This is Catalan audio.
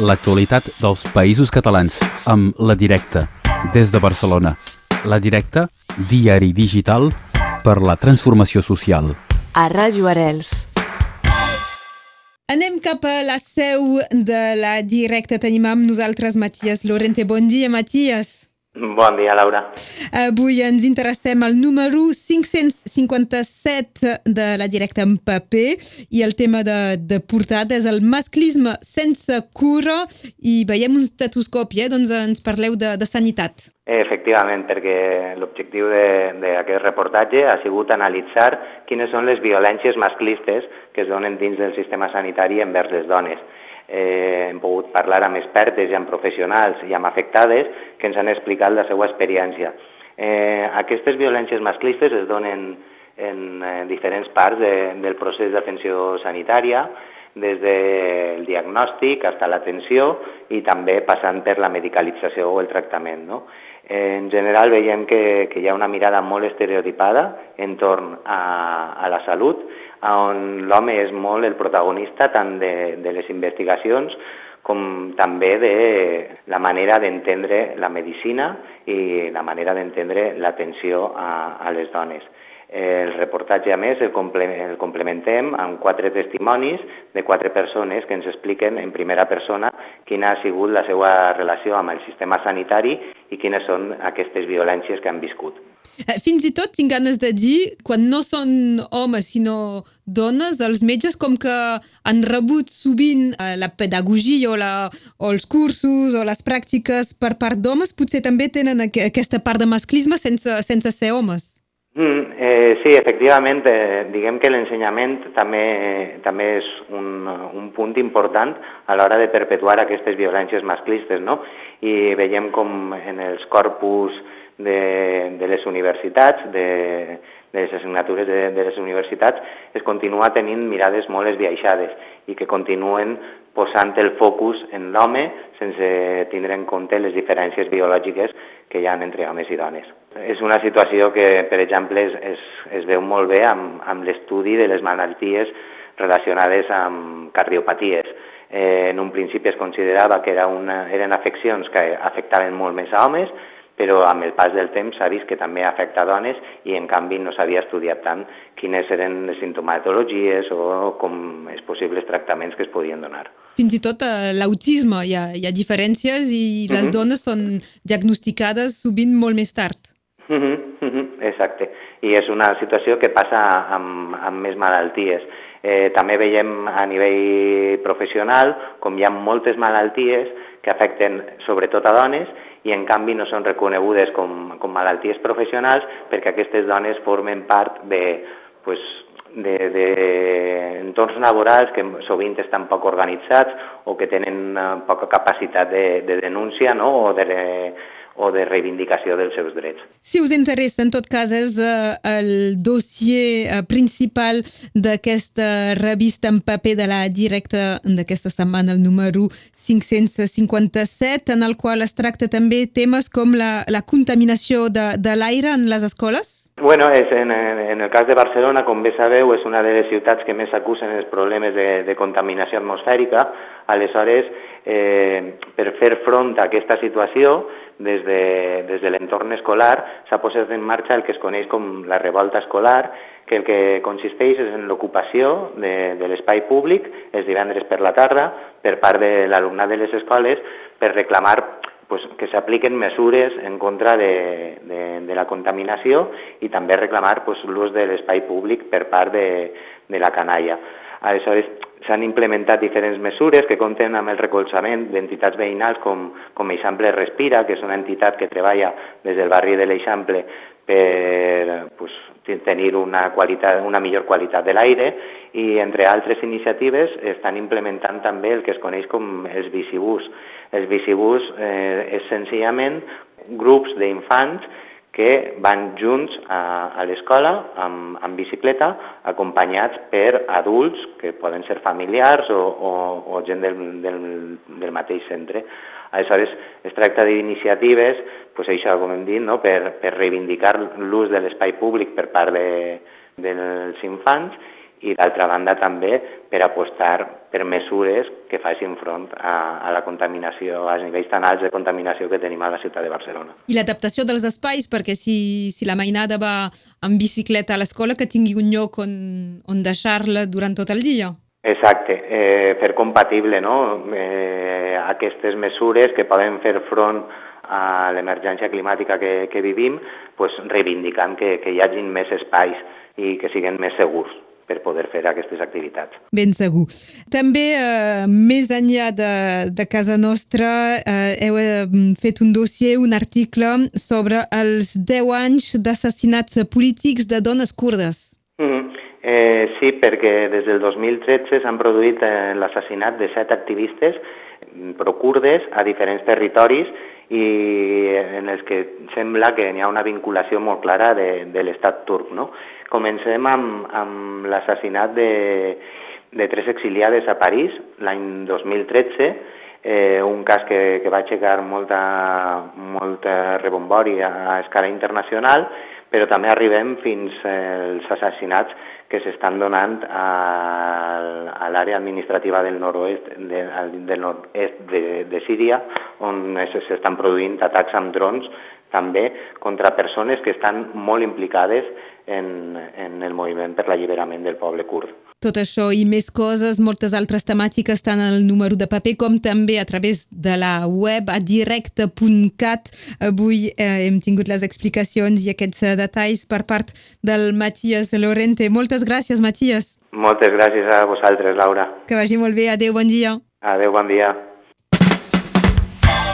l'actualitat dels països catalans amb La Directa, des de Barcelona. La Directa, diari digital per la transformació social. A Ràdio Arels. Anem cap a la seu de la Directa. Tenim amb nosaltres Matías Lorente. Bon dia, Matías. Bon dia, Laura. Avui ens interessem al número 557 de la directa en paper i el tema de, de portada és el masclisme sense cura i veiem un estetoscopi, eh? doncs ens parleu de, de sanitat. Efectivament, perquè l'objectiu d'aquest reportatge ha sigut analitzar quines són les violències masclistes que es donen dins del sistema sanitari envers les dones eh, hem pogut parlar amb expertes i amb professionals i amb afectades que ens han explicat la seva experiència. Eh, aquestes violències masclistes es donen en eh, diferents parts de, del procés d'atenció sanitària, des del diagnòstic fins a l'atenció i també passant per la medicalització o el tractament. No? En general veiem que, que hi ha una mirada molt estereotipada entorn a, a la salut on l'home és molt el protagonista tant de, de les investigacions com també de la manera d'entendre la medicina i la manera d'entendre l'atenció a, a les dones. El reportatge, a més, el, complementem amb quatre testimonis de quatre persones que ens expliquen en primera persona quina ha sigut la seva relació amb el sistema sanitari i quines són aquestes violències que han viscut. Eh, fins i tot tinc ganes de dir, quan no són homes sinó dones, els metges com que han rebut sovint eh, la pedagogia o, la, o els cursos o les pràctiques per part d'homes, potser també tenen aquesta part de masclisme sense, sense ser homes. Mm, eh, sí, efectivament, eh, diguem que l'ensenyament també, també és un, un punt important a l'hora de perpetuar aquestes violències masclistes, no? I veiem com en els corpus de, de les universitats, de, de les assignatures de, de les universitats, es continua tenint mirades molt esbiaixades i que continuen posant el focus en l'home sense tindre en compte les diferències biològiques que hi ha entre homes i dones. És una situació que, per exemple, es, es, es veu molt bé amb, amb l'estudi de les malalties relacionades amb cardiopaties. Eh, en un principi es considerava que era una, eren afeccions que afectaven molt més a homes, però amb el pas del temps s'ha vist que també afecta dones i en canvi no s'havia estudiat tant quines eren les sintomatologies o com els possibles tractaments que es podien donar. Fins i tot eh, l'autisme, hi, ha, hi ha diferències i les uh mhm. -huh. dones són diagnosticades sovint molt més tard. Uh -huh, uh -huh, exacte, i és una situació que passa amb, amb més malalties. Eh, també veiem a nivell professional com hi ha moltes malalties que afecten sobretot a dones i en canvi no són reconegudes com, com malalties professionals perquè aquestes dones formen part de, pues, de, de entorns laborals que sovint estan poc organitzats o que tenen eh, poca capacitat de, de denúncia no? o de, o de reivindicació dels seus drets. Si us interessa, en tot cas, és uh, el dossier uh, principal d'aquesta revista en paper de la directa d'aquesta setmana, el número 557, en el qual es tracta també temes com la, la contaminació de, de l'aire en les escoles? Bueno, és en, en el cas de Barcelona, com bé sabeu, és una de les ciutats que més acusen els problemes de, de contaminació atmosfèrica. Aleshores, eh, per fer front a aquesta situació, des de, des de l'entorn escolar s'ha posat en marxa el que es coneix com la revolta escolar, que el que consisteix és en l'ocupació de, de l'espai públic els divendres per la tarda per part de l'alumnat de les escoles per reclamar pues, que s'apliquen mesures en contra de, de, de la contaminació i també reclamar pues, l'ús de l'espai públic per part de, de la canalla. Aleshores, s'han implementat diferents mesures que compten amb el recolzament d'entitats veïnals com, com Eixample Respira, que és una entitat que treballa des del barri de l'Eixample per pues, tenir una, qualitat, una millor qualitat de l'aire i, entre altres iniciatives, estan implementant també el que es coneix com els bicibús. Els bicibús eh, és senzillament grups d'infants que van junts a, a l'escola amb, amb bicicleta, acompanyats per adults, que poden ser familiars o, o, o gent del, del, del mateix centre. Aleshores, es tracta d'iniciatives, pues això, com hem dit, no? per, per reivindicar l'ús de l'espai públic per part de, dels infants i d'altra banda també per apostar per mesures que facin front a, a la contaminació, als nivells tan alts de contaminació que tenim a la ciutat de Barcelona. I l'adaptació dels espais, perquè si, si la mainada va amb bicicleta a l'escola, que tingui un lloc on, on deixar-la durant tot el dia. Exacte, eh, fer compatible no? eh, aquestes mesures que poden fer front a l'emergència climàtica que, que vivim, pues, reivindicant que, que hi hagin més espais i que siguin més segurs per poder fer aquestes activitats. Ben segur. També, eh, més enllà de, de casa nostra, eh, heu eh, fet un dossier, un article sobre els 10 anys d'assassinats polítics de dones kurdes. Mm -hmm. eh, sí, perquè des del 2013 s'han produït eh, l'assassinat de set activistes pro-kurdes a diferents territoris i en els que sembla que n'hi ha una vinculació molt clara de, de l'estat turc. No? Comencem amb, amb l'assassinat de, de tres exiliades a París l'any 2013, eh, un cas que, que va aixecar molta, molta rebombori a escala internacional, però també arribem fins als assassinats que s'estan donant a, a l'àrea administrativa del nord-oest de, del nord-est de, de Síria, on s'estan produint atacs amb drons també contra persones que estan molt implicades en, en el moviment per l'alliberament del poble kurd. Tot això i més coses, moltes altres temàtiques estan al número de paper com també a través de la web a directe.cat. Avui eh, hem tingut les explicacions i aquests eh, detalls per part del Matías Lorente. Moltes gràcies, Matías. Moltes gràcies a vosaltres, Laura. Que vagi molt bé. Adéu, bon dia. Adéu, bon dia.